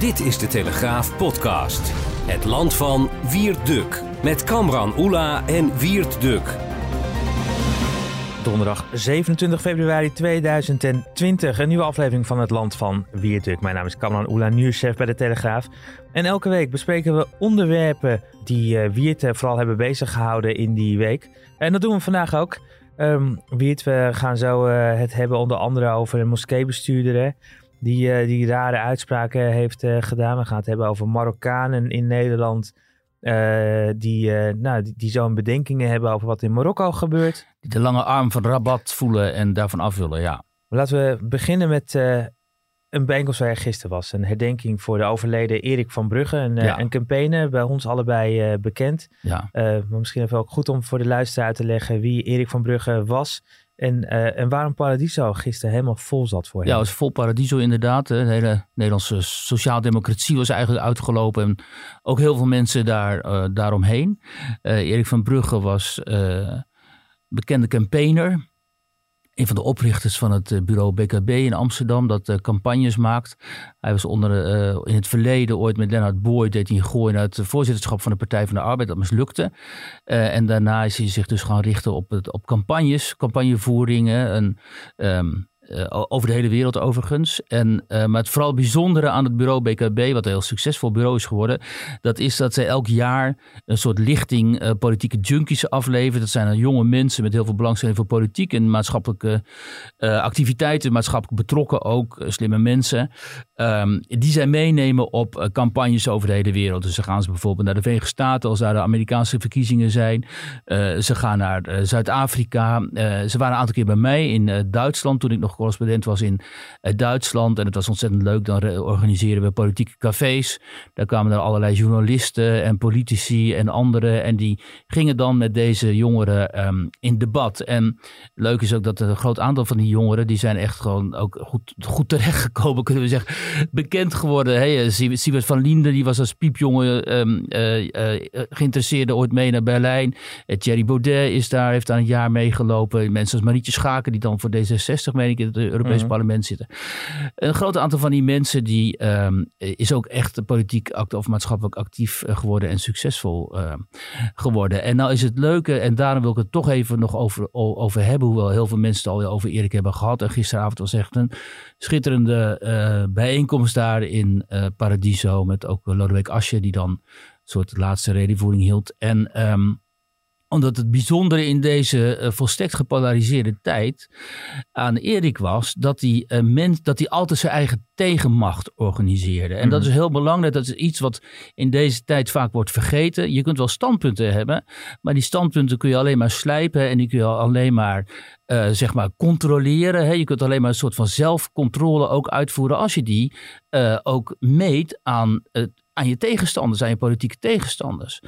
Dit is de Telegraaf podcast. Het land van Wiert Duk. Met Kamran Oela en Wiert Duk. Donderdag 27 februari 2020. Een nieuwe aflevering van Het Land van Wierduk. Mijn naam is Kamran Oela, nieuwschef bij de Telegraaf. En elke week bespreken we onderwerpen die uh, Wiert vooral hebben bezig gehouden in die week. En dat doen we vandaag ook. Um, Wiert, we gaan zo uh, het hebben onder andere over een moskeebestuurder die, uh, die rare uitspraken heeft uh, gedaan. We gaan het hebben over Marokkanen in Nederland. Uh, die, nou, die, die zo'n bedenkingen hebben over wat in Marokko gebeurt. Die de lange arm van Rabat voelen en daarvan af willen, ja. Laten we beginnen met een bijeenkomst waar gisteren was. Een herdenking voor de overleden Erik van Brugge. Een, ja. een campagne, bij ons allebei bekend. Ja. maar misschien even ook goed om voor de luisteraar uit te leggen wie Erik van Brugge was en, uh, en waarom Paradiso gisteren helemaal vol zat voor hem. Ja, het was vol Paradiso inderdaad. De hele Nederlandse sociaaldemocratie was eigenlijk uitgelopen. En ook heel veel mensen daar, uh, daaromheen. Uh, Erik van Brugge was bekende campaigner een van de oprichters van het eh, bureau BKB in Amsterdam, dat uh, campagnes maakt. Hij was onder, uh, in het verleden ooit met Lennart Boy, deed hij een gooi naar het voorzitterschap van de Partij van de Arbeid. Dat mislukte. En daarna is hij zich dus gaan richten op, het, op campagnes, campagnevoeringen. En, um, uh, over de hele wereld overigens. En, uh, maar het vooral bijzondere aan het bureau BKB, wat een heel succesvol bureau is geworden, dat is dat zij elk jaar een soort lichting uh, politieke junkies afleveren. Dat zijn dan jonge mensen met heel veel belangstelling voor politiek en maatschappelijke activiteiten, maatschappelijk betrokken ook, slimme mensen. Um, die zij meenemen op campagnes over de hele wereld. Dus ze gaan ze bijvoorbeeld naar de Verenigde Staten als daar de Amerikaanse verkiezingen zijn. ze gaan naar Zuid-Afrika. ze waren een aantal keer bij mij in Duitsland toen ik nog correspondent was in uh, Duitsland. En het was ontzettend leuk. Dan organiseren we politieke cafés. Daar kwamen er allerlei journalisten en politici en anderen. En die gingen dan met deze jongeren um, in debat. En leuk is ook dat een groot aantal van die jongeren, die zijn echt gewoon ook goed, goed terechtgekomen, kunnen we zeggen. Bekend geworden. Hey, Siebert van Linden, die was als piepjongen um, uh, uh, geïnteresseerd ooit mee naar Berlijn. Thierry Baudet is daar, heeft daar een jaar meegelopen. Mensen als Marietje Schaken, die dan voor D66 meen ik in het Europese -hmm. parlement zitten. Een groot aantal van die mensen die um, is ook echt politiek actief of maatschappelijk actief geworden en succesvol uh, geworden. En nou is het leuke, en daarom wil ik het toch even nog over, over hebben, hoewel heel veel mensen het al over Erik hebben gehad. En gisteravond was echt een schitterende uh, bijeenkomst daar in uh, Paradiso met ook Lodewijk Asje die dan een soort laatste redenvoering hield. En um, omdat het bijzondere in deze uh, volstrekt gepolariseerde tijd aan Erik was dat hij, uh, mens, dat hij altijd zijn eigen tegenmacht organiseerde. En mm. dat is heel belangrijk. Dat is iets wat in deze tijd vaak wordt vergeten. Je kunt wel standpunten hebben, maar die standpunten kun je alleen maar slijpen en die kun je alleen maar, uh, zeg maar controleren. Hè? Je kunt alleen maar een soort van zelfcontrole ook uitvoeren als je die ook meet aan het je tegenstanders, aan je politieke tegenstanders.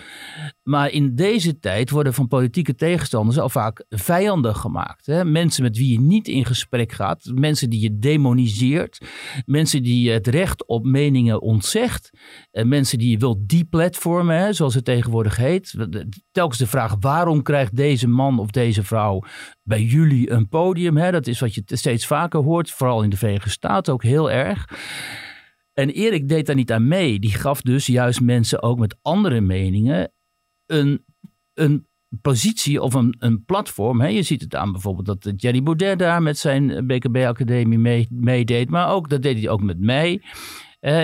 Maar in deze tijd worden van politieke tegenstanders al vaak vijanden gemaakt. Hè? Mensen met wie je niet in gesprek gaat, mensen die je demoniseert, mensen die het recht op meningen ontzegt, en mensen die je wilt deplatformen, hè, zoals het tegenwoordig heet. Telkens de vraag waarom krijgt deze man of deze vrouw bij jullie een podium? Hè? Dat is wat je steeds vaker hoort, vooral in de Verenigde Staten ook heel erg. En Erik deed daar niet aan mee. Die gaf dus juist mensen ook met andere meningen een, een positie of een, een platform. Hè? Je ziet het aan bijvoorbeeld dat Jerry Baudet daar met zijn BKB-academie meedeed. Maar ook, dat deed hij ook met mij.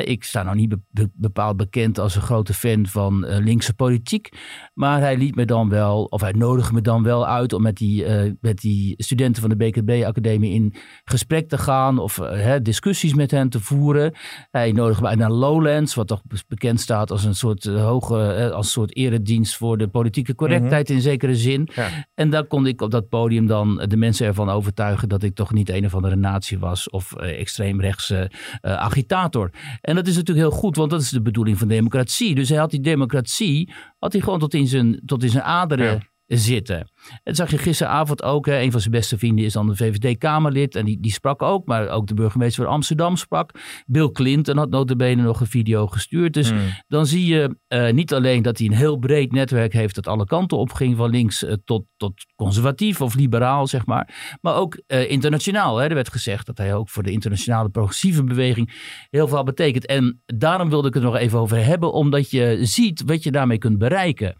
Ik sta nou niet bepaald bekend als een grote fan van linkse politiek. Maar hij liet me dan wel, of hij nodigde me dan wel uit om met die, met die studenten van de BKB-academie in gesprek te gaan. Of discussies met hen te voeren. Hij nodigde mij naar Lowlands, wat toch bekend staat als een soort hoge, als een soort eredienst voor de politieke correctheid mhm. in zekere zin. En dan kon ik op dat podium dan de mensen ervan overtuigen dat ik toch niet een of andere natie was of extreemrechtse agitator. En dat is natuurlijk heel goed, want dat is de bedoeling van democratie. Dus hij had die democratie, had hij gewoon tot in zijn, tot in zijn aderen zitten. Dat zag je gisteravond ook. Hè. Een van zijn beste vrienden is dan de VVD-Kamerlid. En die, die sprak ook. Maar ook de burgemeester van Amsterdam sprak. Bill Clinton had notabene nog een video gestuurd. Dus hmm. dan zie je uh, niet alleen dat hij een heel breed netwerk heeft... dat alle kanten op ging. Van links uh, tot, tot conservatief of liberaal, zeg maar. Maar ook uh, internationaal. Hè. Er werd gezegd dat hij ook voor de internationale progressieve beweging... heel veel betekent. En daarom wilde ik het nog even over hebben. Omdat je ziet wat je daarmee kunt bereiken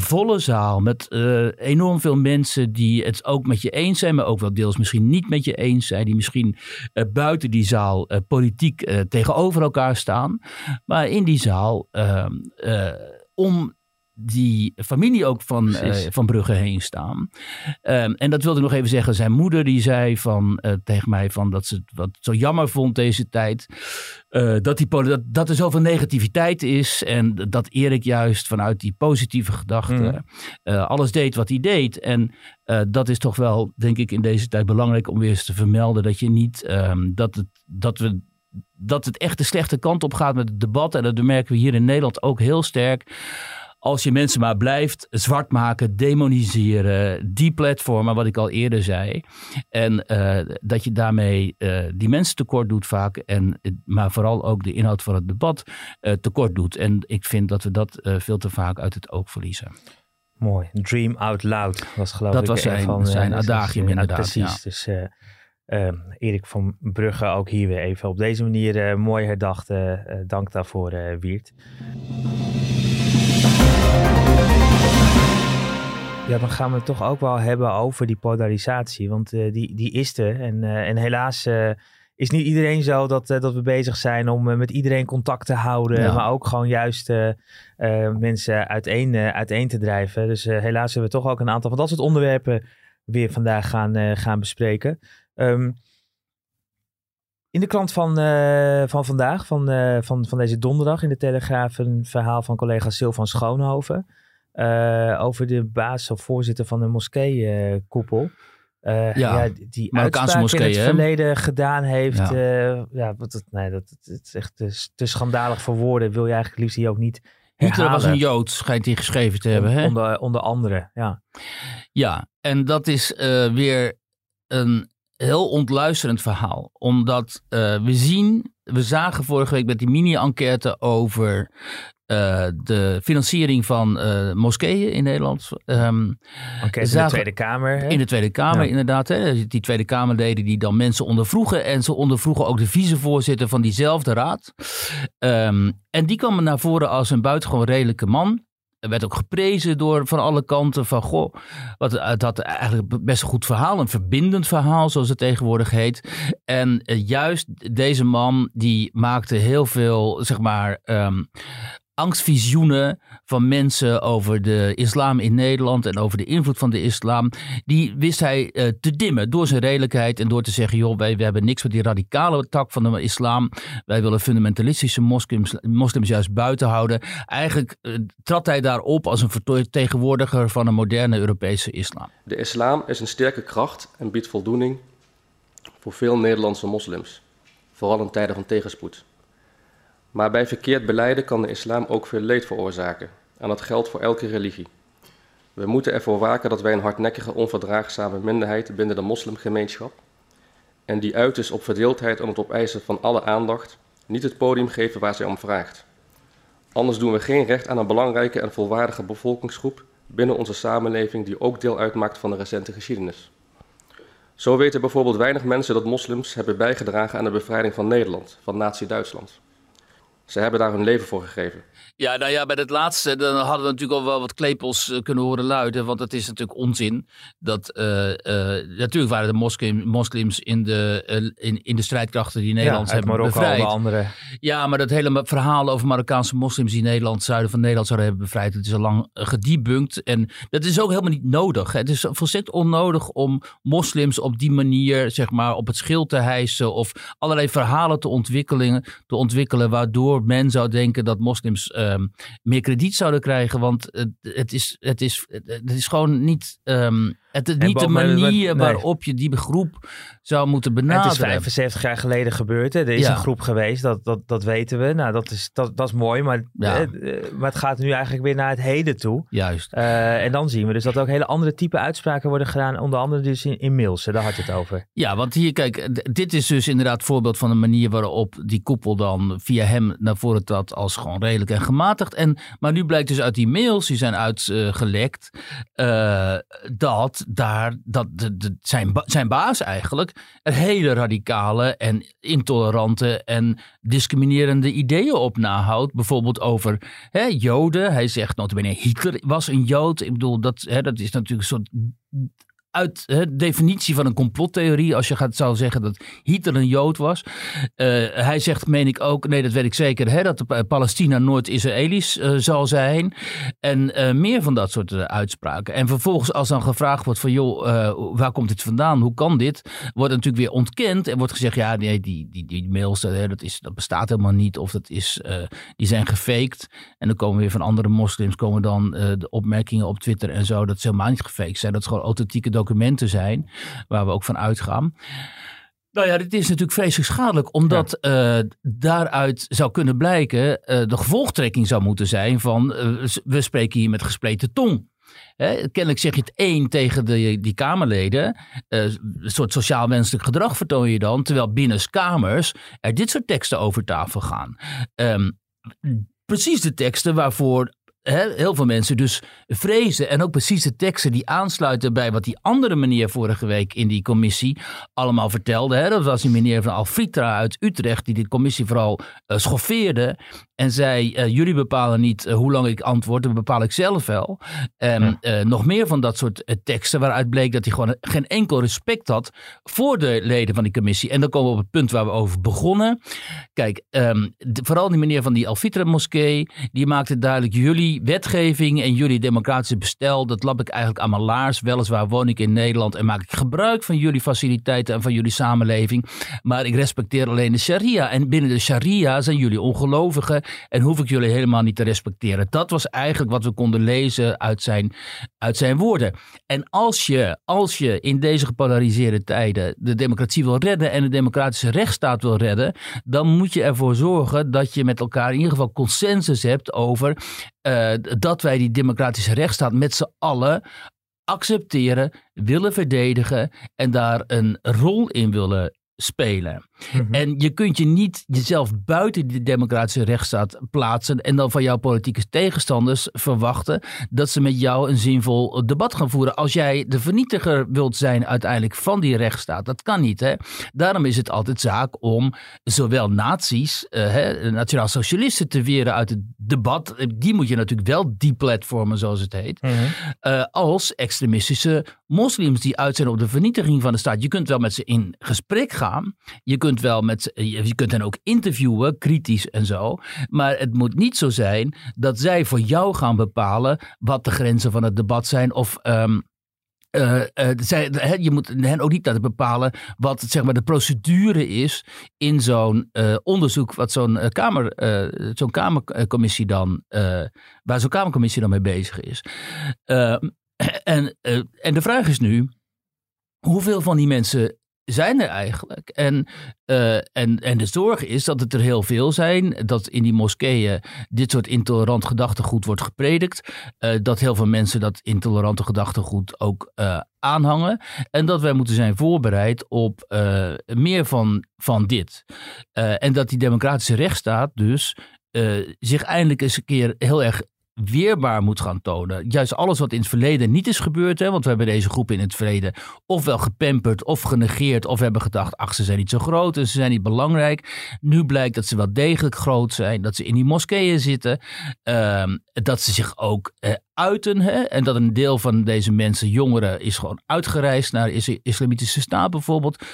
volle zaal met uh, enorm veel mensen die het ook met je eens zijn, maar ook wel deels misschien niet met je eens zijn, die misschien uh, buiten die zaal uh, politiek tegenover elkaar staan, maar in die zaal ehm, om die familie ook van, uh, van Brugge heen staan. Um, en dat wilde ik nog even zeggen. Zijn moeder die zei van, uh, tegen mij van dat ze het wat zo jammer vond deze tijd. Uh, dat, die, dat, dat er zoveel negativiteit is. En dat Erik juist vanuit die positieve gedachten mm. alles deed wat hij deed. En dat is toch wel, denk ik, in deze tijd belangrijk om weer eens te vermelden. Dat je niet, um, dat, het, dat we dat het echt de slechte kant op gaat met het debat. En dat merken we hier in Nederland ook heel sterk als je mensen maar blijft zwart maken, demoniseren, die platformen, wat ik al eerder zei. En uh, dat je daarmee uh, die mensen tekort doet vaak, en, maar vooral ook de inhoud van het debat uh, tekort doet. En ik vind dat we dat veel te vaak uit het oog verliezen. Mooi. Dream out loud was geloof dat ik. Dat was zijn, van, zijn adagium inderdaad. Precies. Ja. Dus uh, Erik van Brugge ook hier weer even op deze manier uh, mooi herdacht. Uh, dank daarvoor, Wiert. Ja, dan gaan we het toch ook wel hebben over die polarisatie. Want uh, die, die is er. En, uh, en helaas uh, is niet iedereen zo dat, dat we bezig zijn om met iedereen contact te houden. Ja. Maar ook gewoon juist mensen uiteen, uiteen te drijven. Dus helaas hebben we toch ook een aantal van dat soort onderwerpen weer vandaag gaan, gaan bespreken. Um, in de krant van, van vandaag, van, van, van deze donderdag in de Telegraaf, een verhaal van collega Sylvan Schoonhoven. Uh, over de baas of voorzitter van de moskeekoepel. Ja, ja, die Marokkaanse moskee, in het verleden gedaan heeft. Ja, ja wat, nee, dat, het is echt te, te, schandalig voor woorden. Wil je eigenlijk liefst hier ook niet Hitler was een Jood, schijnt hij geschreven te hebben. Hè? Onder, onder andere, ja. Ja, en dat is weer een heel ontluisterend verhaal. Omdat uh, we zien, we zagen vorige week met die mini-enquête over uh, de financiering van uh, moskeeën in Nederland. Um, okay, in de Tweede Kamer. Hè? In de Tweede Kamer, ja. inderdaad. Hè? Die Tweede Kamerleden die dan mensen ondervroegen. En ze ondervroegen ook de vicevoorzitter van diezelfde raad. Um, en die kwam naar voren als een buitengewoon redelijke man. Er werd ook geprezen door van alle kanten van goh, wat, het had eigenlijk best een goed verhaal, een verbindend verhaal zoals het tegenwoordig heet. En uh, juist deze man die maakte heel veel, zeg maar, um, angstvisioenen van mensen over de islam in Nederland en over de invloed van de islam, die wist hij uh, te dimmen door zijn redelijkheid en door te zeggen, joh, wij, hebben niks met die radicale tak van de islam. Wij willen fundamentalistische moslims, moslims juist buiten houden. Eigenlijk uh, trad hij daarop als een vertegenwoordiger van een moderne Europese islam. De islam is een sterke kracht en biedt voldoening voor veel Nederlandse moslims, vooral in tijden van tegenspoed. Maar bij verkeerd beleiden kan de islam ook veel leed veroorzaken. En dat geldt voor elke religie. We moeten ervoor waken dat wij een hardnekkige, onverdraagzame minderheid binnen de moslimgemeenschap en die uit is op verdeeldheid en het opeisen van alle aandacht, niet het podium geven waar zij om vraagt. Anders doen we geen recht aan een belangrijke en volwaardige bevolkingsgroep binnen onze samenleving die ook deel uitmaakt van de recente geschiedenis. Zo weten bijvoorbeeld weinig mensen dat moslims hebben bijgedragen aan de bevrijding van Nederland, van Nazi-Duitsland. Ze hebben daar hun leven voor gegeven. Ja, nou ja, bij het laatste dan hadden we natuurlijk al wel wat klepels eh, kunnen horen luiden. Want het is natuurlijk onzin. Dat, uh, uh, natuurlijk waren de moslim, moslims in de, in, in de strijdkrachten die Nederland hebben Marokko, bevrijd. Andere. Ja, maar dat hele verhaal over Marokkaanse moslims die Nederland, zuiden van Nederland zouden hebben bevrijd. Het is al lang gedebunked. En dat is ook helemaal niet nodig. Het is volstrekt onnodig om moslims op die manier, zeg maar, op het schild te hijsen. Of allerlei verhalen te ontwikkelen, te ontwikkelen waardoor men zou denken dat moslims Ehm, meer krediet zouden krijgen. Want het, is, het, is, het is gewoon niet, um, het is niet de manier waarop je die groep zou moeten benaderen. het is 75 jaar geleden gebeurd. Hè? Er is een groep geweest, dat, dat, dat weten we. Nou, dat is, dat, dat is mooi, maar, eh, eh, maar het gaat nu eigenlijk weer naar het heden toe. Juist. Uh, en dan zien we dus dat ook hele andere type uitspraken worden gedaan, onder andere dus in, in mails. Daar had je het over. Ja, want hier, kijk, dit is dus inderdaad voorbeeld van een manier waarop die koepel dan via hem naar voren trad als gewoon redelijk en gematigd. En, maar nu blijkt dus uit die mails die zijn uitgelekt, uh, dat daar, dat de, de, zijn, zijn baas eigenlijk er hele radicale en intolerante en discriminerende ideeën op nahoudt. Bijvoorbeeld over hè, Joden. Hij zegt notabene Hitler was een Jood. Ik bedoel, dat, hè, dat is natuurlijk een soort uit de definitie van een complottheorie, als je gaat, zou zeggen dat Hitler een Jood was. Uh, hij zegt, meen ik ook, nee dat weet ik zeker, hè, dat Palestina nooit Israëlisch uh, zal zijn. En meer van dat soort uitspraken. En vervolgens als dan gevraagd wordt van, joh, waar komt dit vandaan? Hoe kan dit? Wordt natuurlijk weer ontkend en wordt gezegd, ja nee, die, die, die mails, dat, is, dat bestaat helemaal niet. Of dat is, die zijn gefaked. En dan komen weer van andere moslims, komen dan de opmerkingen op Twitter en zo, dat ze helemaal niet gefaked zijn. Dat is gewoon authentieke documenten documenten zijn, waar we ook van uitgaan. Nou ja, dit is natuurlijk vreselijk schadelijk, omdat ja. uh, daaruit zou kunnen blijken, uh, de gevolgtrekking zou moeten zijn van, uh, we spreken hier met gespleten tong. Hè, kennelijk zeg je het één tegen de, die Kamerleden. een soort sociaal wenselijk gedrag vertoon je dan. Terwijl binnen kamers er dit soort teksten over tafel gaan. Um, precies de teksten waarvoor heel veel mensen dus vrezen. En ook precies de teksten die aansluiten bij wat die andere meneer vorige week in die commissie allemaal vertelde. Dat was die meneer van Alfritra uit Utrecht, die de commissie vooral uh, schoffeerde. En zei: uh, Jullie bepalen niet uh, hoe lang ik antwoord, dat bepaal ik zelf wel. Ja. nog meer van dat soort teksten, waaruit bleek dat hij gewoon geen enkel respect had voor de leden van die commissie. En dan komen we op het punt waar we over begonnen. Kijk, um, de, vooral die meneer van die Alfitra-moskee, die maakte duidelijk: jullie wetgeving en jullie democratische bestel, dat lap ik eigenlijk aan mijn laars. Weliswaar woon ik in Nederland en maak ik gebruik van jullie faciliteiten en van jullie samenleving. Maar ik respecteer alleen de sharia. En binnen de sharia zijn jullie ongelovigen en hoef ik jullie helemaal niet te respecteren. Dat was eigenlijk wat we konden lezen uit zijn, uit zijn woorden. En als je, als je in deze gepolariseerde tijden de democratie wil redden en de democratische rechtsstaat wil redden, dan moet je ervoor zorgen dat je met elkaar in ieder geval consensus hebt over uh, dat wij die democratische rechtsstaat met z'n allen accepteren, willen verdedigen en daar een rol in willen spelen. Mhm. En je kunt je niet jezelf buiten die democratische rechtsstaat plaatsen en dan van jouw politieke tegenstanders verwachten dat ze met jou een zinvol debat gaan voeren. Als jij de vernietiger wilt zijn uiteindelijk van die rechtsstaat, dat kan niet. Hè? Daarom is het altijd zaak om zowel nazi's, uh, nationaal socialisten te weren uit het debat. Die moet je natuurlijk wel deplatformen, zoals het heet. Mhm. uh, als extremistische moslims die uit zijn op de vernietiging van de staat. Je kunt wel met ze in gesprek gaan. Je kunt wel met je kunt hen ook interviewen, kritisch en zo. Maar het moet niet zo zijn dat zij voor jou gaan bepalen wat de grenzen van het debat zijn of. Um, uh, uh, zij, je moet hen ook niet laten bepalen wat zeg maar, de procedure is in zo'n onderzoek, wat zo'n kamer, zo'n kamercommissie dan, waar zo'n kamercommissie dan mee bezig is. Ehm, en, en de vraag is nu, hoeveel van die mensen zijn er eigenlijk. En, uh, en, en de zorg is dat het er heel veel zijn. Dat in die moskeeën dit soort intolerant gedachtegoed wordt gepredikt. Uh, dat heel veel mensen dat intolerante gedachtegoed ook uh, aanhangen. En dat wij moeten zijn voorbereid op meer van, van dit. en dat die democratische rechtsstaat dus zich eindelijk eens een keer heel erg weerbaar moet gaan tonen. Juist alles wat in het verleden niet is gebeurd. Hè, want we hebben deze groep in het verleden ofwel gepamperd of genegeerd. Of hebben gedacht, ach ze zijn niet zo groot en ze zijn niet belangrijk. Nu blijkt dat ze wel degelijk groot zijn. Dat ze in die moskeeën zitten. Ehm, dat ze zich ook eh, uiten. Hè? En dat een deel van deze mensen, jongeren, is gewoon uitgereisd naar de islamitische staat bijvoorbeeld.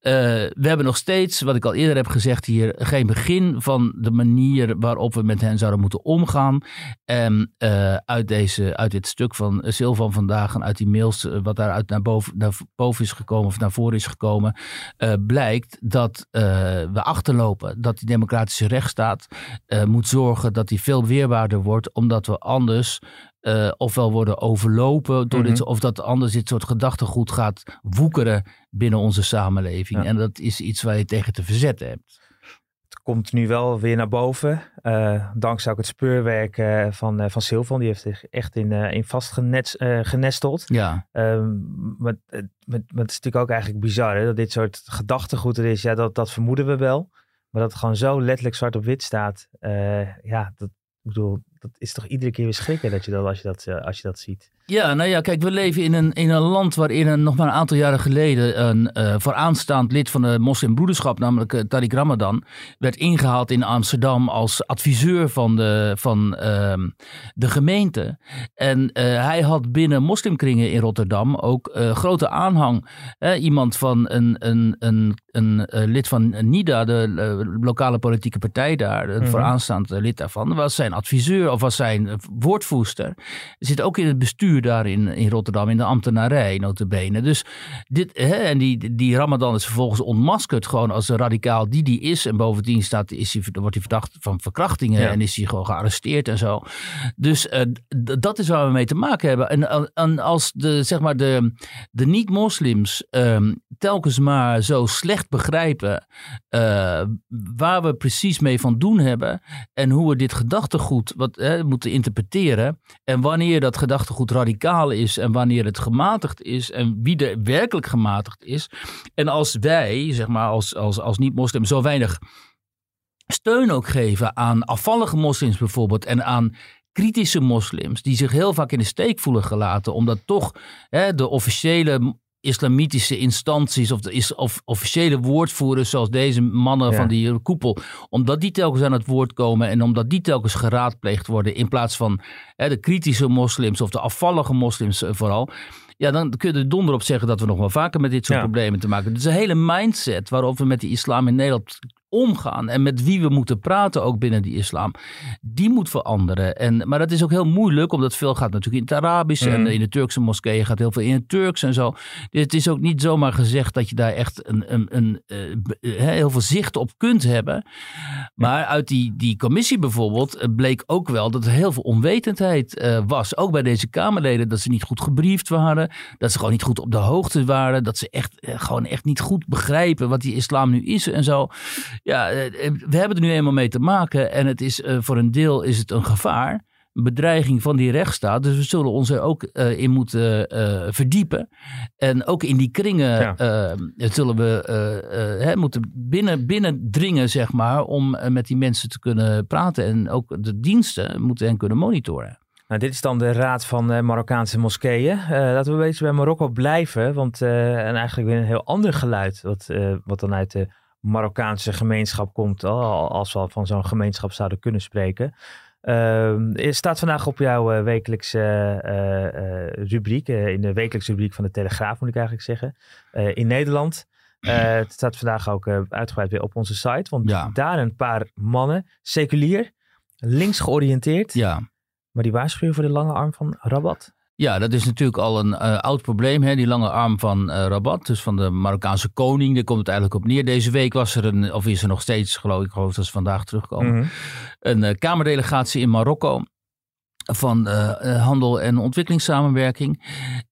Eh, we hebben nog steeds, wat ik al eerder heb gezegd hier, geen begin van de manier waarop we met hen zouden moeten omgaan. En uh, uit, deze, uit dit stuk van Silvan vandaag en uit die mails, uh, wat daaruit naar boven, naar boven is gekomen of naar voren is gekomen, blijkt dat we achterlopen. Dat die democratische rechtsstaat moet zorgen dat die veel weerbaarder wordt, omdat we anders uh, ofwel worden overlopen door dit, mhm. of dat anders dit soort gedachtegoed gaat woekeren binnen onze samenleving. En dat is iets waar je tegen te verzetten hebt. Het komt nu wel weer naar boven. Uh, dankzij ook het speurwerk uh, van, van Silvan. Die heeft zich echt in, in vast genesteld. Ja. Ehm, maar, maar, maar, het is natuurlijk ook eigenlijk bizar hè, dat dit soort gedachtegoed er is. Ja, dat, dat vermoeden we wel. Maar dat het gewoon zo letterlijk zwart op wit staat. ja, dat, ik bedoel, dat is toch iedere keer weer schrikken dat je dat, als, je dat, eh, als je dat ziet. Ja, nou ja, kijk, we leven in een, in een land waarin een, nog maar een aantal jaren geleden een uh, vooraanstaand lid van de moslimbroederschap, namelijk uh, Tariq Ramadan, werd ingehaald in Amsterdam als adviseur van de, van, uh, de gemeente. En hij had binnen moslimkringen in Rotterdam ook grote aanhang. iemand van een, een, een, een lid van NIDA, de lokale politieke partij daar, een mm vooraanstaand lid daarvan, was zijn adviseur of was zijn woordvoerster. Er zit ook in het bestuur daar in, in Rotterdam, in de ambtenarij notabene. Dus dit, hè, en die, die Ramadan is vervolgens ontmaskerd gewoon als een radicaal die die is. En bovendien staat, is hij, wordt hij verdacht van verkrachtingen en is hij gewoon gearresteerd en zo. Dus uh, dat is waar we mee te maken hebben. En, en als de, zeg maar de, de niet-moslims um, telkens maar zo slecht begrijpen uh, waar we precies mee van doen hebben en hoe we dit gedachtegoed wat, hè, moeten interpreteren en wanneer dat gedachtegoed radicaal is en wanneer het gematigd is en wie er werkelijk gematigd is. En als wij, zeg maar als, als, als niet-moslim, zo weinig steun ook geven aan afvallige moslims bijvoorbeeld en aan kritische moslims die zich heel vaak in de steek voelen gelaten, omdat toch hè, de officiële islamitische instanties of, de, of officiële woordvoerders zoals deze mannen van die koepel, omdat die telkens aan het woord komen en omdat die telkens geraadpleegd worden in plaats van hè, de kritische moslims of de afvallige moslims eh, vooral. Ja, dan kun je er donder op zeggen dat we nog wel vaker met dit soort problemen te maken hebben. Het is een hele mindset waarop we met die islam in Nederland omgaan en met wie we moeten praten ook binnen die islam, die moet veranderen. En, maar dat is ook heel moeilijk, omdat veel gaat natuurlijk in het Arabisch en mm. in de Turkse moskeeën gaat heel veel in het Turks en zo. Dus het is ook niet zomaar gezegd dat je daar echt een, een, een, uh, heel veel zicht op kunt hebben. Maar uit die, die commissie bijvoorbeeld eh, bleek ook wel dat er heel veel onwetendheid uh, was. Ook bij deze Kamerleden, dat ze niet goed gebriefd waren, dat ze gewoon niet goed op de hoogte waren, dat ze echt gewoon echt niet goed begrijpen wat die islam nu is en zo. Ja, eh, eh, we hebben er nu eenmaal mee te maken en het is uh, voor een deel is het een gevaar, een bedreiging van die rechtsstaat. Dus we zullen ons er ook uh, in moeten uh, verdiepen. En ook in die kringen ja. zullen we hè, moeten binnen, binnendringen, zeg maar, om met die mensen te kunnen praten. En ook de diensten moeten hen kunnen monitoren. Nou, dit is dan de Raad van uh, Marokkaanse Moskeeën. Uh, laten we een beetje bij Marokko blijven. Want uh, en eigenlijk weer een heel ander geluid. Wat, wat dan uit de Marokkaanse gemeenschap komt, als we van zo'n gemeenschap zouden kunnen spreken. Uh, staat vandaag op jouw uh, wekelijkse uh, rubriek, in de wekelijkse rubriek van de Telegraaf moet ik eigenlijk zeggen, in Nederland. het staat vandaag ook uitgebreid weer op onze site, want daar een paar mannen, seculier, links georiënteerd, ja. maar die waarschuwen voor de lange arm van Rabat. Ja, dat is natuurlijk al een uh, oud probleem, hè? die lange arm van uh, Rabat, dus van de Marokkaanse koning. Daar komt het eigenlijk op neer. Deze week was er een, of is er nog steeds, geloof ik, geloof dat ze vandaag terugkomen, mhm. een uh, kamerdelegatie in Marokko van handel en ontwikkelingssamenwerking.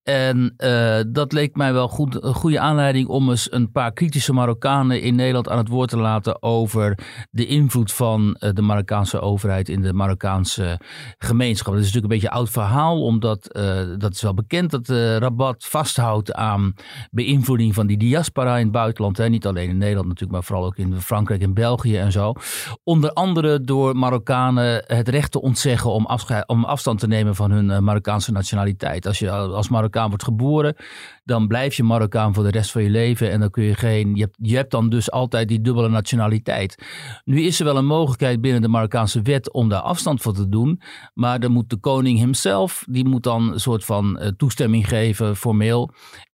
En uh, dat leek mij wel goed, een goede aanleiding om eens een paar kritische Marokkanen in Nederland aan het woord te laten over de invloed van uh, de Marokkaanse overheid in de Marokkaanse gemeenschap. Dat is natuurlijk een beetje een oud verhaal, omdat uh, dat is wel bekend dat Rabat vasthoudt aan beïnvloeding van die diaspora in het buitenland. Hè. Niet alleen in Nederland natuurlijk, maar vooral ook in Frankrijk en België en zo. Onder andere door Marokkanen het recht te ontzeggen om, om afstand te nemen van hun Marokkaanse nationaliteit. Als je als Marokkaan Wordt geboren, dan blijf je Marokkaan voor de rest van je leven. En dan kun je geen. Je hebt, je hebt dan dus altijd die dubbele nationaliteit. Nu is er wel een mogelijkheid binnen de Marokkaanse wet om daar afstand van te doen. Maar dan moet de koning hemzelf, die moet dan een soort van uh, toestemming geven, formeel.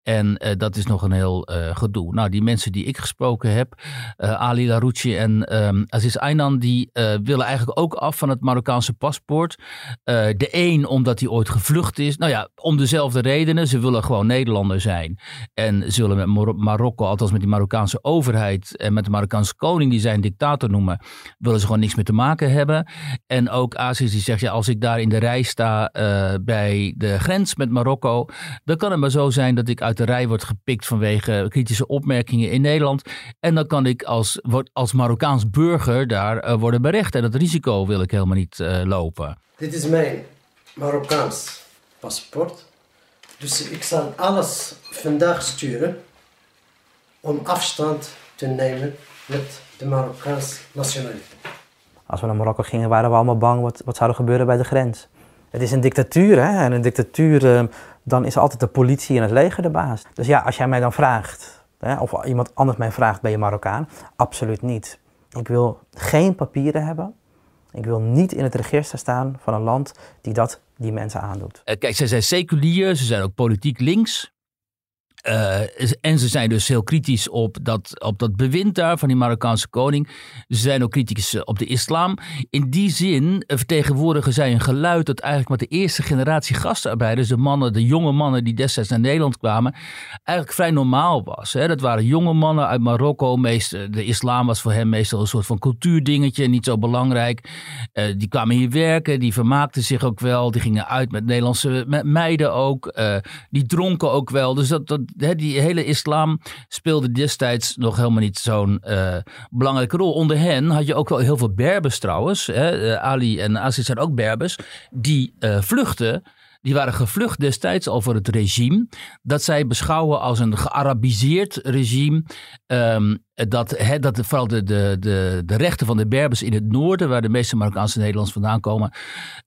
En uh, dat is nog een heel uh, gedoe. Nou, die mensen die ik gesproken heb, uh, Ali Larouchi en um, Aziz Aynan, die willen eigenlijk ook af van het Marokkaanse paspoort. de een omdat hij ooit gevlucht is. Nou ja, om dezelfde redenen. Ze willen gewoon Nederlander zijn. En ze willen met Marokko, althans met die Marokkaanse overheid en met de Marokkaanse koning, die zijn dictator noemen, willen ze gewoon niks meer te maken hebben. En ook Aziz die zegt, ja, als ik daar in de rij sta bij de grens met Marokko, dan kan het maar zo zijn dat ik uit de rij wordt gepikt vanwege kritische opmerkingen in Nederland. En dan kan ik als, als Marokkaans burger daar uh, worden berecht. En dat risico wil ik helemaal niet uh, lopen. Dit is mijn Marokkaans paspoort. Dus ik zal alles vandaag sturen om afstand te nemen met de Marokkaanse nationaliteit. Als we naar Marokko gingen, waren we allemaal bang wat, wat zou er gebeuren bij de grens. Het is een dictatuur, hè? En een dictatuur uh, dan is altijd de politie en het leger de baas. Dus ja, als jij mij dan vraagt, hè, of iemand anders mij vraagt, ben je Marokkaan? Absoluut niet. Ik wil geen papieren hebben. Ik wil niet in het register staan van een land die dat die mensen aandoet. Eh, kijk, ze zijn seculier, ze zijn ook politiek links. Uh, en ze zijn dus heel kritisch op dat, op dat bewind daar van die Marokkaanse koning. Ze zijn ook kritisch eh, op de islam. In die zin eh, vertegenwoordigen zij een geluid dat eigenlijk met de eerste generatie gastarbeiders, de mannen, de jonge mannen die destijds naar Nederland kwamen, eigenlijk vrij normaal was. Hè? Dat waren jonge mannen uit Marokko. Meest, de islam was voor hen meestal een soort van cultuurdingetje, niet zo belangrijk. Die kwamen hier werken, die vermaakten zich ook wel. Die gingen uit met Nederlandse meiden ook. Die dronken ook wel. Dus dat, dat die hele islam speelde destijds nog helemaal niet zo'n uh, belangrijke rol. Onder hen had je ook wel heel veel Berbers trouwens. Uh, Ali en Aziz zijn ook Berbers. Die uh, vluchten. Die waren gevlucht destijds voor het regime. Dat zij beschouwen als een gearabiseerd regime. Um, dat, dat vooral de, de, de, de rechten van de Berbers in het noorden, waar de meeste Marokkaanse Nederlanders vandaan komen.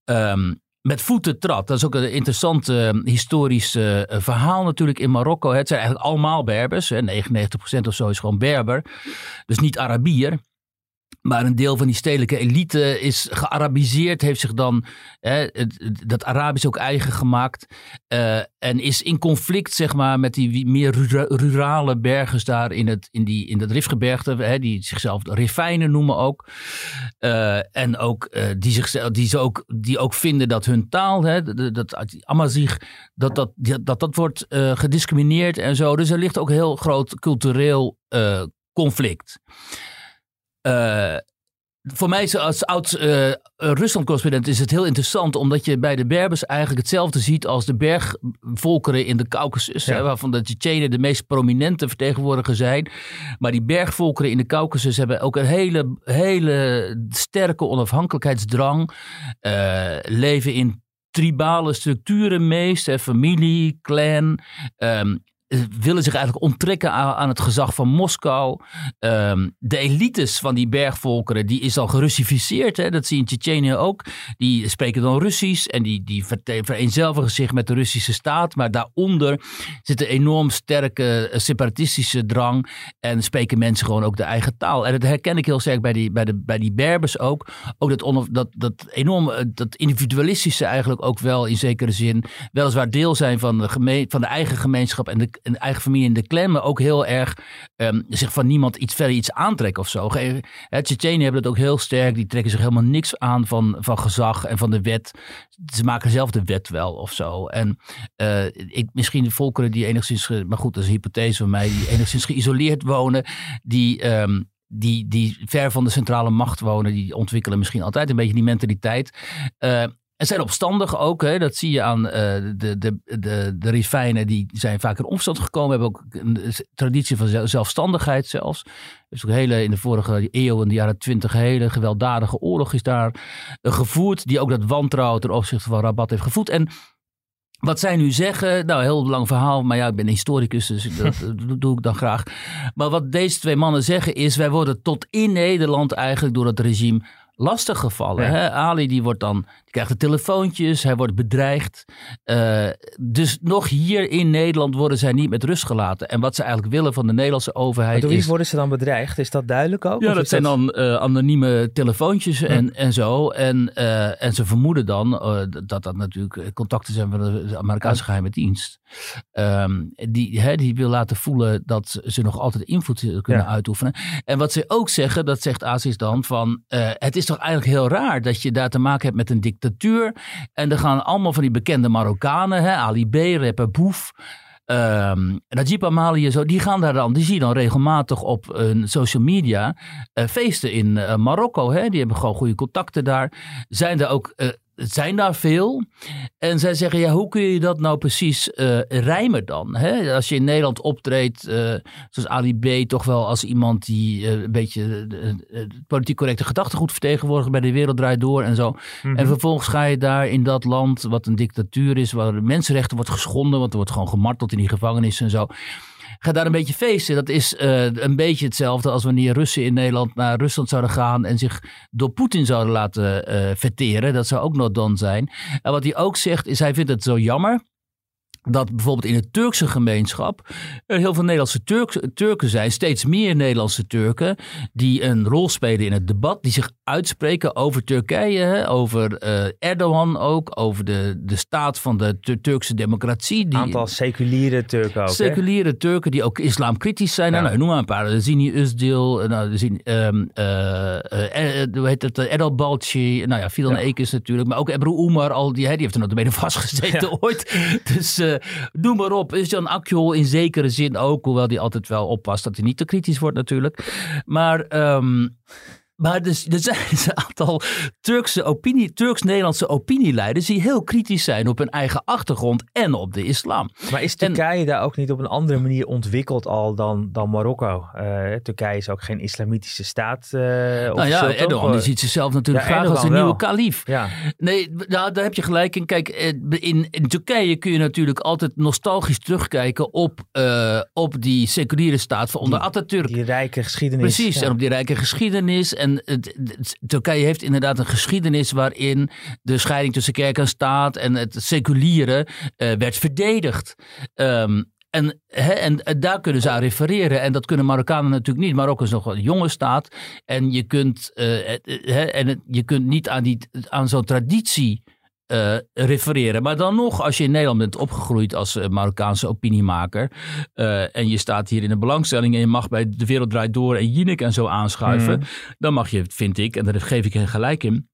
Um, met voeten trad. Dat is ook een interessant uh, historisch uh, verhaal natuurlijk in Marokko. Het zijn eigenlijk allemaal Berbers. Hè. 99% of zo is gewoon Berber. Dus niet Arabier. Maar een deel van die stedelijke elite is gearabiseerd, heeft zich dan hè, dat Arabisch ook eigen gemaakt. Uh, en is in conflict, zeg maar, met die meer rurale bergers daar in, het, in, die, in dat Rifgebergte, hè, die zichzelf Rifijnen noemen ook. Uh, en ook, uh, die, zichzelf, die, ze ook, die ook vinden dat hun taal, hè, dat, dat Amazigh, dat dat, dat, dat wordt gediscrimineerd en zo. Dus er ligt ook heel groot cultureel conflict. Uh, voor mij als oud uh, Rusland-correspondent is het heel interessant, omdat je bij de Berbers eigenlijk hetzelfde ziet als de bergvolkeren in de Caucasus, ja. waarvan de Tsjetsjenen de meest prominente vertegenwoordiger zijn. Maar die bergvolkeren in de Caucasus hebben ook een hele, hele sterke onafhankelijkheidsdrang, uh, leven in tribale structuren meest, hè, familie, clan. Um, willen zich eigenlijk onttrekken aan, het gezag van Moskou. Um, de elites van die bergvolkeren, die is al gerussificeerd. Hè? Dat zie je in Tsjetsjenië ook. Die spreken dan Russisch en die, die vereenzelvigen zich met de Russische staat. Maar daaronder zit een enorm sterke eh, separatistische drang. En spreken mensen gewoon ook de eigen taal. En dat herken ik heel sterk bij die, bij de, bij die Berbers ook. Ook dat, on, dat, dat enorme, eh, dat individualistische eigenlijk ook wel in zekere zin. Weliswaar deel zijn van de, van de eigen gemeenschap en de een eigen familie in de klem, maar ook heel erg um, zich van niemand iets verder iets aantrekken of zo. Tsjetsjenen hebben dat ook heel sterk. Die trekken zich helemaal niks aan van, van gezag en van de wet. Ze maken zelf de wet wel of zo. En uh, ik, misschien de volkeren die enigszins, maar goed, dat is een hypothese van mij, die enigszins geïsoleerd wonen, die. Um, die, die ver van de centrale macht wonen, die ontwikkelen misschien altijd een beetje die mentaliteit. Uh, en zijn opstandig ook. Hè? Dat zie je aan uh, de, de, de, de Rifijnen. Die zijn vaak in opstand gekomen. Hebben ook een traditie van zelfstandigheid zelfs. Dus ook hele, in de vorige eeuw, in de jaren twintig, hele gewelddadige oorlog is daar gevoerd. Die ook dat wantrouwen ten opzichte van Rabat heeft gevoed. En wat zij nu zeggen, nou, heel lang verhaal, maar ja, ik ben historicus, dus dat, doe ik dan graag. Maar wat deze twee mannen zeggen is, wij worden tot in Nederland eigenlijk door het regime lastig gevallen. Hè? Ali die wordt dan, krijgt de telefoontjes, hij wordt bedreigd. Uh, dus nog hier in Nederland worden zij niet met rust gelaten. En wat ze eigenlijk willen van de Nederlandse overheid maar door wie worden ze dan bedreigd? Is dat duidelijk ook? Ja, dat zijn dan uh, anonieme telefoontjes en, en zo. En, uh, en ze vermoeden dan dat dat natuurlijk contacten zijn van de Amerikaanse geheime dienst. Um, die, hè, die wil laten voelen dat ze nog altijd invloed kunnen ja. uitoefenen. En wat ze ook zeggen, dat zegt Aziz dan, van het is toch eigenlijk heel raar dat je daar te maken hebt met een dictatuur. En er gaan allemaal van die bekende Marokkanen, hè, Ali B, rapper Boef. Um, Najib Amali en zo, die gaan daar dan, die zie je dan regelmatig op uh, social media uh, feesten in uh, Marokko. Hè? Die hebben gewoon goede contacten daar. Zijn er ook het zijn daar veel. En zij zeggen, ja, hoe kun je dat nou precies uh, rijmen dan? Hè? Als je in Nederland optreedt, uh, zoals Ali B, toch wel als iemand die uh, een beetje politiek correcte gedachtegoed vertegenwoordigt bij de Wereld Draait Door en zo. Mm -hmm. En vervolgens ga je daar in dat land, wat een dictatuur is, waar de mensenrechten wordt geschonden, want er wordt gewoon gemarteld in die gevangenis en zo ga daar een beetje feesten. Dat is uh, een beetje hetzelfde als wanneer Russen in Nederland naar Rusland zouden gaan en zich door Poetin zouden laten uh, verteren. Dat zou ook nog dan zijn. En wat hij ook zegt is, hij vindt het zo jammer dat bijvoorbeeld in de Turkse gemeenschap er heel veel Nederlandse Turk, Turken zijn, steeds meer Nederlandse Turken, die een rol spelen in het debat, die zich uitspreken over Turkije, over uh, Erdogan ook, over de, de staat van de Turkse democratie. Een aantal seculiere Turken ook. Seculiere hè? Turken die ook islamkritisch zijn. Ja. Nou, noem maar een paar. Zini Özdil, nou, Zini, um, uh, uh, hoe heet het, Erdal Balci, nou ja, Fidan ja. Ekers natuurlijk, maar ook Ebru Umar, al die, hè, die heeft er nog benen vastgezeten ja. ooit. Dus noem maar op. Is Jan Akjol in zekere zin ook, hoewel die altijd wel oppast dat hij niet te kritisch wordt natuurlijk. Maar... Um, maar dus, er zijn een aantal Turkse opinie, Turks-Nederlandse opinieleiders die heel kritisch zijn op hun eigen achtergrond en op de islam. Maar is Turkije en, daar ook niet op een andere manier ontwikkeld al dan, dan Marokko? Uh, Turkije is ook geen islamitische staat. Uh, nou ja, zo, Erdogan die ziet zichzelf natuurlijk ja, graag als een wel. nieuwe kalif. Ja. Nee, nou, daar heb je gelijk in. Kijk, in, in Turkije kun je natuurlijk altijd nostalgisch terugkijken op, uh, op die seculiere staat van onder die, Atatürk. Die rijke geschiedenis. Precies, ja. en op die rijke geschiedenis. En en Turkije heeft inderdaad een geschiedenis waarin de scheiding tussen kerk en staat en het seculiere uh, werd verdedigd. Um, en, en, daar kunnen ze aan refereren. En dat kunnen Marokkanen natuurlijk niet. Marokko is nog een jonge staat. En je kunt, he, en je kunt niet aan, die, aan zo'n traditie uh, refereren. Maar dan nog, als je in Nederland bent opgegroeid als uh, Marokkaanse opiniemaker. Uh, en je staat hier in een belangstelling en je mag bij De Wereld Draait Door en Jinek en zo aanschuiven. Mm. Dan mag je, vind ik, en daar geef ik hen gelijk in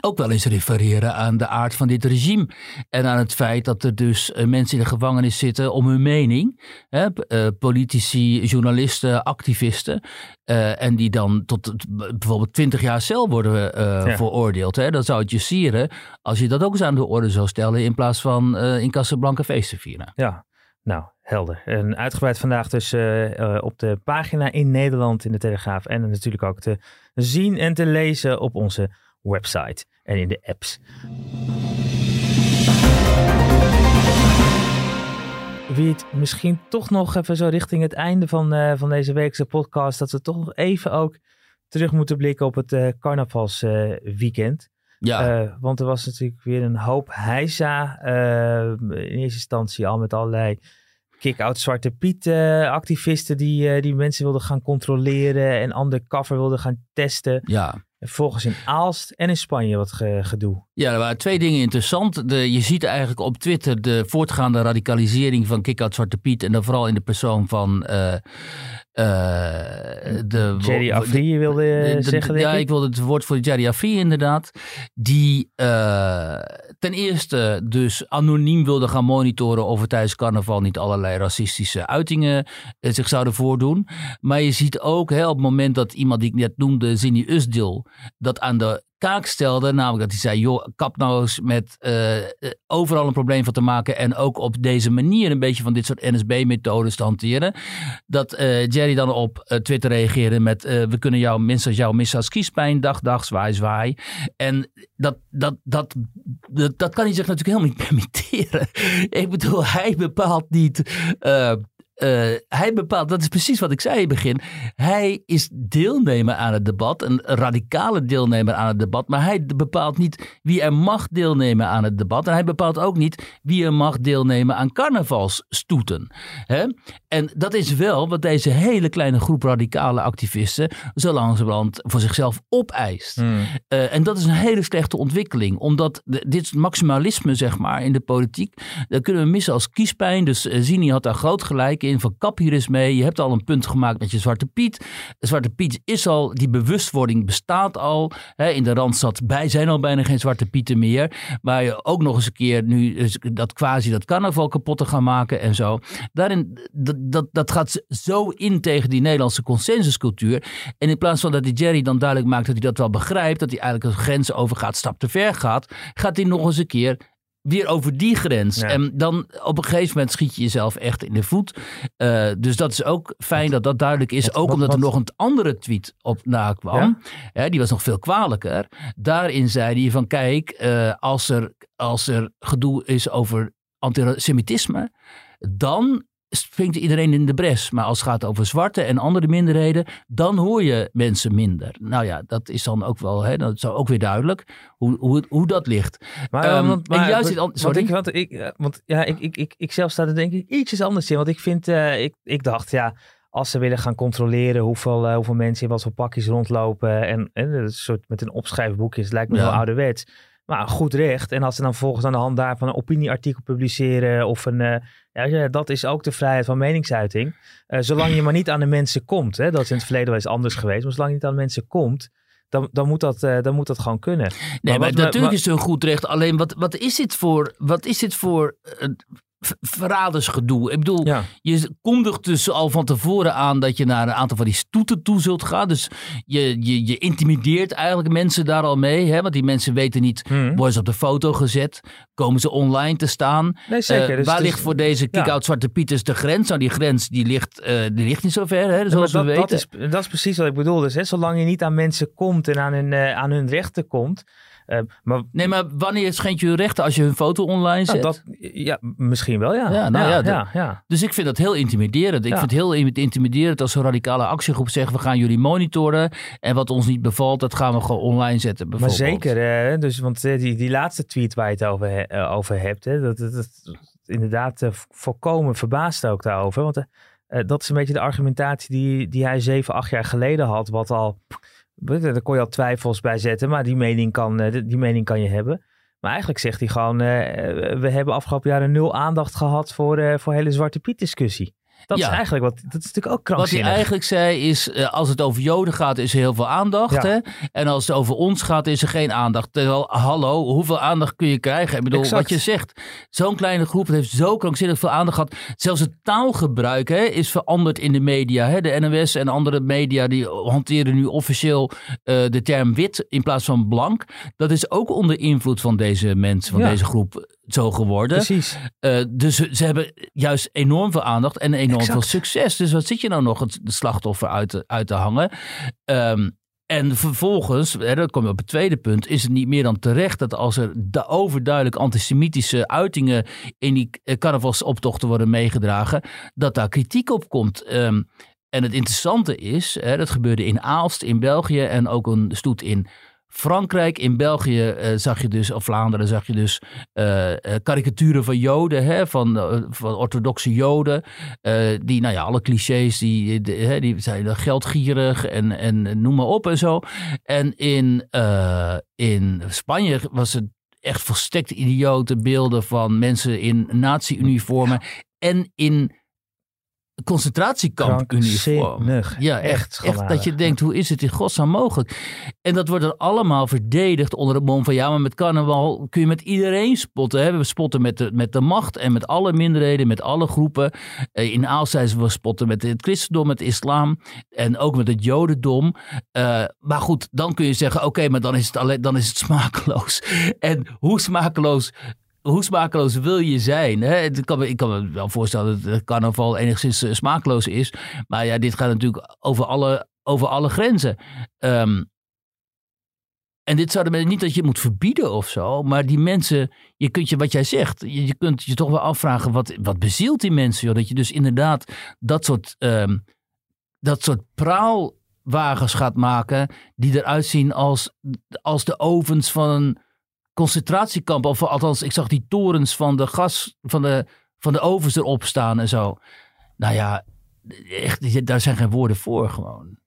ook wel eens refereren aan de aard van dit regime. En aan het feit dat er dus uh, mensen in de gevangenis zitten om hun mening. Hè, uh, politici, journalisten, activisten. Uh, en die dan tot bijvoorbeeld 20 jaar cel worden ja. veroordeeld. Hè. Dan zou het je sieren als je dat ook eens aan de orde zou stellen. In plaats van in Casablanca feesten vieren. Ja, nou, helder. En uitgebreid vandaag dus uh, op de pagina in Nederland in de Telegraaf. En natuurlijk ook te zien en te lezen op onze website en in de apps. Wie het misschien toch nog even zo richting het einde van, uh, van deze weekse podcast, dat we toch nog even ook terug moeten blikken op het uh, carnavalsweekend. Ja. Uh, want er was natuurlijk weer een hoop heisa. in eerste instantie al met allerlei kick-out Zwarte Piet activisten die, die mensen wilden gaan controleren en undercover wilden gaan testen. Ja. Volgens in Aalst en in Spanje wat ge gedoe. Ja, er waren twee dingen interessant. De, je ziet eigenlijk op Twitter de voortgaande radicalisering van Kick-Out Zwarte Piet. En dan vooral in de persoon van uh, uh, de... Jerry Afri wilde de, de, zeggen, Ja, ik. ik wilde het woord voor Jerry Afri inderdaad. Die uh, ten eerste dus anoniem wilde gaan monitoren of er tijdens carnaval niet allerlei racistische uitingen zich zouden voordoen. Maar je ziet ook hè, op het moment dat iemand die ik net noemde, Zini Usdil, dat aan de kaak stelde. Namelijk dat hij zei, joh, kap eens met uh, overal een probleem van te maken. En ook op deze manier een beetje van dit soort NSB-methodes te hanteren. Dat uh, Jerry dan op Twitter reageerde met, we kunnen jou minstens jou missen als kiespijn. Dag, dag, zwaai, zwaai. En dat, dat, dat, dat, dat kan hij zich natuurlijk helemaal niet permitteren. Ik bedoel, hij bepaalt niet uh, hij bepaalt, dat is precies wat ik zei in het begin. Hij is deelnemer aan het debat, een radicale deelnemer aan het debat. Maar hij bepaalt niet wie er mag deelnemen aan het debat. En hij bepaalt ook niet wie er mag deelnemen aan carnavalsstoeten. Hè? En dat is wel wat deze hele kleine groep radicale activisten zo langzamerhand voor zichzelf opeist. Hmm. Uh, en dat is een hele slechte ontwikkeling. Omdat de, dit maximalisme, zeg maar, in de politiek, dat kunnen we missen als kiespijn. Dus uh, Zini had daar groot gelijk in van kap hier mee. Je hebt al een punt gemaakt met je Zwarte Piet. Zwarte Piet is al, die bewustwording bestaat al. Hè, in de Randstad bij zijn al bijna geen Zwarte Pieten meer. Maar je ook nog eens een keer nu dat quasi dat carnaval kapot te gaan maken en zo. Daarin, dat, dat, dat gaat zo in tegen die Nederlandse consensuscultuur. En in plaats van dat die Jerry dan duidelijk maakt dat hij dat wel begrijpt, dat hij eigenlijk een grens overgaat, stap te ver gaat, gaat hij nog eens een keer weer over die grens. En dan op een gegeven moment schiet je jezelf echt in de voet. Uh, dus dat is ook fijn dat dat duidelijk is. ook omdat er nog een andere tweet op nakwam. Ja? die was nog veel kwalijker. Daarin zei hij van kijk, uh, als, er, als er gedoe is over antisemitisme... dan springt iedereen in de bres. Maar als het gaat over zwarte en andere minderheden, dan hoor je mensen minder. Nou ja, dat is dan ook wel, hè, dat is ook weer duidelijk hoe, hoe, hoe dat ligt. Maar, um, want, maar, en juist want, want, ik, want, ik, eh, want ja, ik, ik, ik, ik zelf sta er denk ik ietsjes anders in. Want ik vind, uh, ik, ik dacht, ja, als ze willen gaan controleren hoeveel, uh, hoeveel mensen in wat voor pakjes rondlopen en, en een soort met een opschrijfboekje, het lijkt me ja. wel ouderwets. Maar goed recht. En als ze dan volgens aan de hand daarvan een opinieartikel publiceren of een. Uh, ja, dat is ook de vrijheid van meningsuiting. Uh, zolang je maar niet aan de mensen komt. Hè, dat is in het verleden wel eens anders geweest. Maar zolang je niet aan de mensen komt. Dan, dan, moet dat, uh, dan moet dat gewoon kunnen. Nee, maar, maar natuurlijk is het een goed recht. Alleen wat, wat is dit voor, wat is dit voor verradersgedoe. Ik bedoel, je kondigt dus al van tevoren aan dat je naar een aantal van die stoeten toe zult gaan. Dus je, je, je intimideert eigenlijk mensen daar al mee. Hè? Want die mensen weten niet, hmm. worden ze op de foto gezet? Komen ze online te staan? Nee, zeker. Uh, dus, waar dus, ligt voor deze kick-out Zwarte Pieters de grens? Nou, die grens die ligt, uh, die ligt niet zo ver, hè? zoals we weten. Dat is, dat is precies wat ik bedoel. Dus hè, zolang je niet aan mensen komt en aan hun, uh, aan hun rechten komt uh, maar, nee, maar wanneer schendt je rechten als je hun foto online zet? dat, ja, misschien wel, ja. ja, nou ja, ja, ja, Dus ik vind dat heel intimiderend. Ik vind het heel intimiderend als een radicale actiegroep zegt... we gaan jullie monitoren en wat ons niet bevalt... dat gaan we gewoon online zetten, Maar zeker, dus, want eh, die, die laatste tweet waar je het over, uh, over hebt... Hè, dat, dat, dat inderdaad uh, volkomen verbaasd ook daarover. Want dat is een beetje de argumentatie die, die hij zeven, acht jaar geleden had... wat al daar kon je al twijfels bij zetten, maar die mening kan, eh, die mening kan je hebben. Maar eigenlijk zegt hij gewoon, uh, we hebben afgelopen jaren nul aandacht gehad voor, voor hele Zwarte Piet discussie. Dat is eigenlijk wat, dat is natuurlijk ook krankzinnig. Wat hij eigenlijk zei is, uh, als het over Joden gaat is er heel veel aandacht. Hè? En als het over ons gaat is er geen aandacht. Terwijl, hallo, hoeveel aandacht kun je krijgen? Ik bedoel, wat je zegt, zo'n kleine groep heeft zo krankzinnig veel aandacht gehad. Zelfs het taalgebruik hè, is veranderd in de media. Hè? De NOS en andere media die hanteren nu officieel uh, de term wit in plaats van blank. Dat is ook onder invloed van deze mensen, van ja. deze groep zo geworden. Precies. Uh, dus ze hebben juist enorm veel aandacht en enorm exact. veel succes. Dus wat zit je nou nog het slachtoffer uit te, uit te hangen? Um, en vervolgens, hè, dan kom je op het tweede punt, is het niet meer dan terecht dat als er de overduidelijk antisemitische uitingen in die carnavalsoptochten worden meegedragen, dat daar kritiek op komt. Um, en het interessante is, hè, dat gebeurde in Aalst in België en ook een stoet in Frankrijk, in België uh, zag je dus, of Vlaanderen zag je dus uh, karikaturen van Joden, hè, van, van orthodoxe Joden. die, nou ja, alle clichés, die, de, die zijn geldgierig en, en noem maar op en zo. En in, in Spanje was het echt volstrekt idiote beelden van mensen in nazi-uniformen. En in concentratiekamp-uniform. Ja, echt, dat je denkt, hoe is het in godsnaam mogelijk? En dat wordt dan allemaal verdedigd onder het mom van... ja, maar met carnaval kun je met iedereen spotten. Hè? We spotten met de, met de macht en met alle minderheden, met alle groepen. Eh, in Aalst we spotten met het christendom, met islam en ook met het jodendom. Eh, maar goed, dan kun je zeggen, oké, maar dan is, het alleen, dan is het smakeloos. En hoe smakeloos hoe smakeloos wil je zijn? Hè? Het kan me- Ik kan me wel voorstellen dat het carnaval enigszins eh, smakeloos is. Maar ja, dit gaat natuurlijk over alle, over alle grenzen. Ehm, en dit zouden mensen niet dat je moet verbieden of zo. Maar die mensen, je kunt je, wat jij zegt, je, je kunt je toch wel afvragen wat, wat bezielt die mensen. Joh? Dat je dus inderdaad dat soort, ehm, dat soort praalwagens gaat maken. Die eruit zien als, als de ovens van een concentratiekamp. Of althans, ik zag die torens van de gas, van de, van de ovens erop staan en zo. Nou ja, echt, daar zijn geen woorden voor gewoon.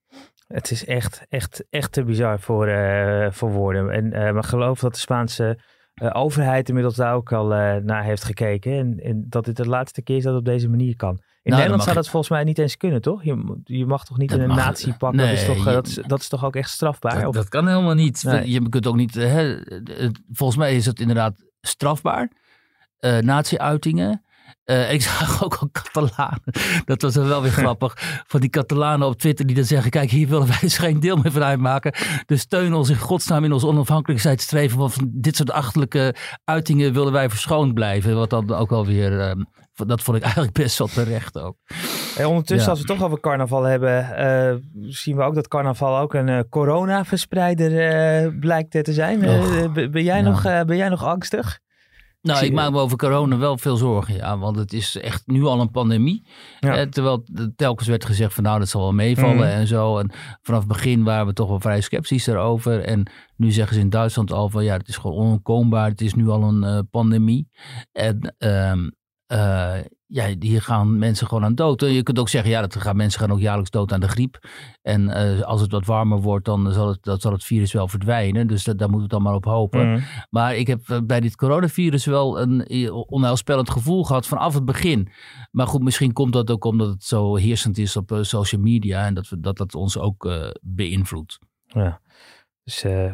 Het is echt, echt, echt te bizar voor, eh, voor woorden. En, eh, maar geloof dat de Spaanse eh, overheid inmiddels daar ook al naar heeft gekeken. En, en dat dit de laatste keer is dat het op deze manier kan. In dan Nederland zou dat volgens mij niet eens kunnen, toch? Je, je mag toch niet Dat een mag- nazi pakken? dat, is toch, eh, je- dat, is, dat is toch ook echt strafbaar? Dat, kan helemaal niet. Nee. Je kunt ook niet. Hè, het- volgens mij is het inderdaad strafbaar. eh nazi-uitingen. Eh, ik zag ook al Catalanen. Dat was wel weer grappig. Van die Catalanen op Twitter die dan zeggen: Kijk, hier willen wij dus geen deel meer van uitmaken. Dus steun ons in godsnaam in ons onafhankelijkheidsstreven. Want van dit soort achterlijke uitingen willen wij verschoond blijven. Wat dan ook alweer. ehm dat vond ik eigenlijk best wel terecht ook. En ondertussen, Ja. als we het toch over carnaval hebben, eh, zien we ook dat carnaval ook een eh, corona-verspreider eh, blijkt te zijn. Ben, jij ja. nog, ben jij nog angstig? Nou, ik maak me over corona wel veel zorgen, ja. Want het is echt nu al een pandemie. Ja. Eh, terwijl er telkens werd gezegd van nou, dat zal wel meevallen Mhm. en zo. En vanaf het begin waren we toch wel vrij sceptisch daarover. En nu zeggen ze in Duitsland al van ja, het is gewoon onontkoombaar. Het is nu al een eh, pandemie. En ehm, eh, ja, hier gaan mensen gewoon aan dood. Je kunt ook zeggen, ja, dat gaan, mensen gaan ook jaarlijks dood aan de griep. En eh, als het wat warmer wordt, dan zal het, dat zal het virus wel verdwijnen. Dus dat, daar moeten we dan maar op hopen. Mhm. Maar ik heb eh, bij dit coronavirus wel een eh, onheilspellend gevoel gehad vanaf het begin. Maar goed, misschien komt dat ook omdat het zo heersend is op social media en dat we, dat, dat ons ook beïnvloedt. Ja. Dus eh,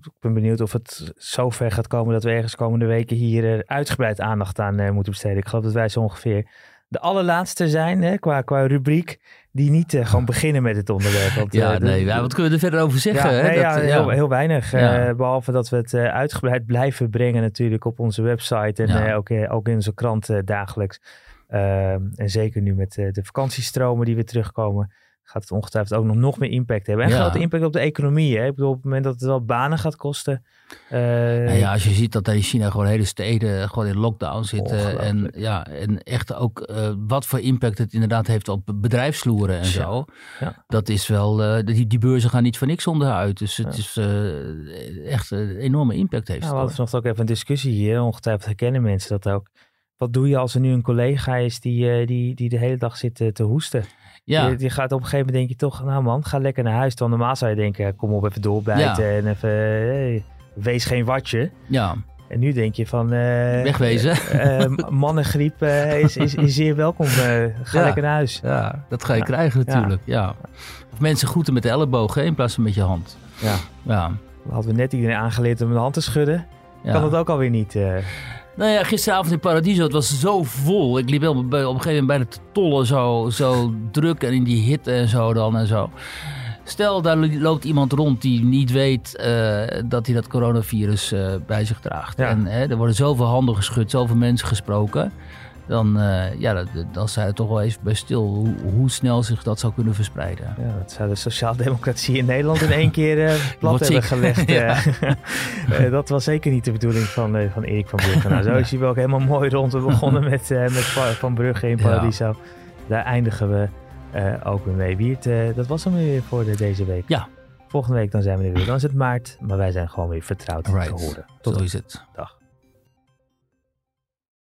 ik ben benieuwd of het zo ver gaat komen dat we ergens komende weken hier eh, uitgebreid aandacht aan eh, moeten besteden. Ik geloof dat wij zo ongeveer de allerlaatste zijn hè, qua, qua rubriek die niet eh, gewoon beginnen met het onderwerp. Want, Ja, eh, nee, ja, wat kunnen we er verder over zeggen? Ja, hè? nee, Dat, ja, eh, heel, heel weinig. eh, behalve dat we het eh, uitgebreid blijven brengen natuurlijk op onze website. En eh, ook, eh, ook in onze krant eh, dagelijks. Ehm, en zeker nu met eh, de vakantiestromen die weer terugkomen. Gaat het ongetwijfeld ook nog, nog meer impact hebben. En Ja. grote impact op de economie. Hè? Ik bedoel, op het moment dat het wel banen gaat kosten. eh, Nou ja, als je ziet dat in China gewoon hele steden gewoon in lockdown zitten. En, ja, en echt ook eh, wat voor impact het inderdaad heeft op bedrijfsloeren en zo. ja. Dat is wel, eh, die, die beurzen gaan niet voor niks onderuit. Dus het is echt een enorme impact heeft. Nou, we hadden vanochtend ook even een discussie hier. Ongetwijfeld herkennen mensen dat ook. Wat doe je als er nu een collega is die, die, die de hele dag zit te hoesten? Ja. Je, je gaat op een gegeven moment denk je toch, nou man, ga lekker naar huis. Dan normaal zou je denken, kom op even doorbijten Ja. en even, hey, wees geen watje. ja, En nu denk je van, eh, wegwezen. eh, eh, mannengriep is, is, is zeer welkom. ga Ja. lekker naar huis. Ja, dat ga je krijgen natuurlijk. Ja. Of mensen groeten met de elleboog hè, in plaats van met je hand. Ja. Ja. We hadden we net iedereen aangeleerd om de hand te schudden. Kan dat ook alweer niet. Nou ja, gisteravond in Paradiso, het was zo vol. Ik liep bij- op een gegeven moment bijna te tollen, zo, zo druk en in die hitte en zo dan en zo. Stel, daar loopt iemand rond die niet weet eh, dat hij dat coronavirus eh, bij zich draagt. Ja. En hè, er worden zoveel handen geschud, zoveel mensen gesproken. Dan, eh, ja, dat- dan sta je toch wel even bij stil hoe, hoe snel zich dat zou kunnen verspreiden. Ja, dat zou de sociaaldemocratie in Nederland in één keer eh, plat hebben gelegd. Ja. eh. Dat was zeker niet de bedoeling van, van Erik van Brugge. Nou, zo is hij wel ook helemaal mooi rond. We begonnen met, met Va- Van Brugge in Ja. Paradiso. Daar eindigen we ook weer mee. Wiert, dat was hem weer voor de, deze week. Ja. Volgende week dan zijn we er weer. Dan is het maart, maar wij zijn gewoon weer vertrouwd te Right. horen. Zo Tot is het. dag.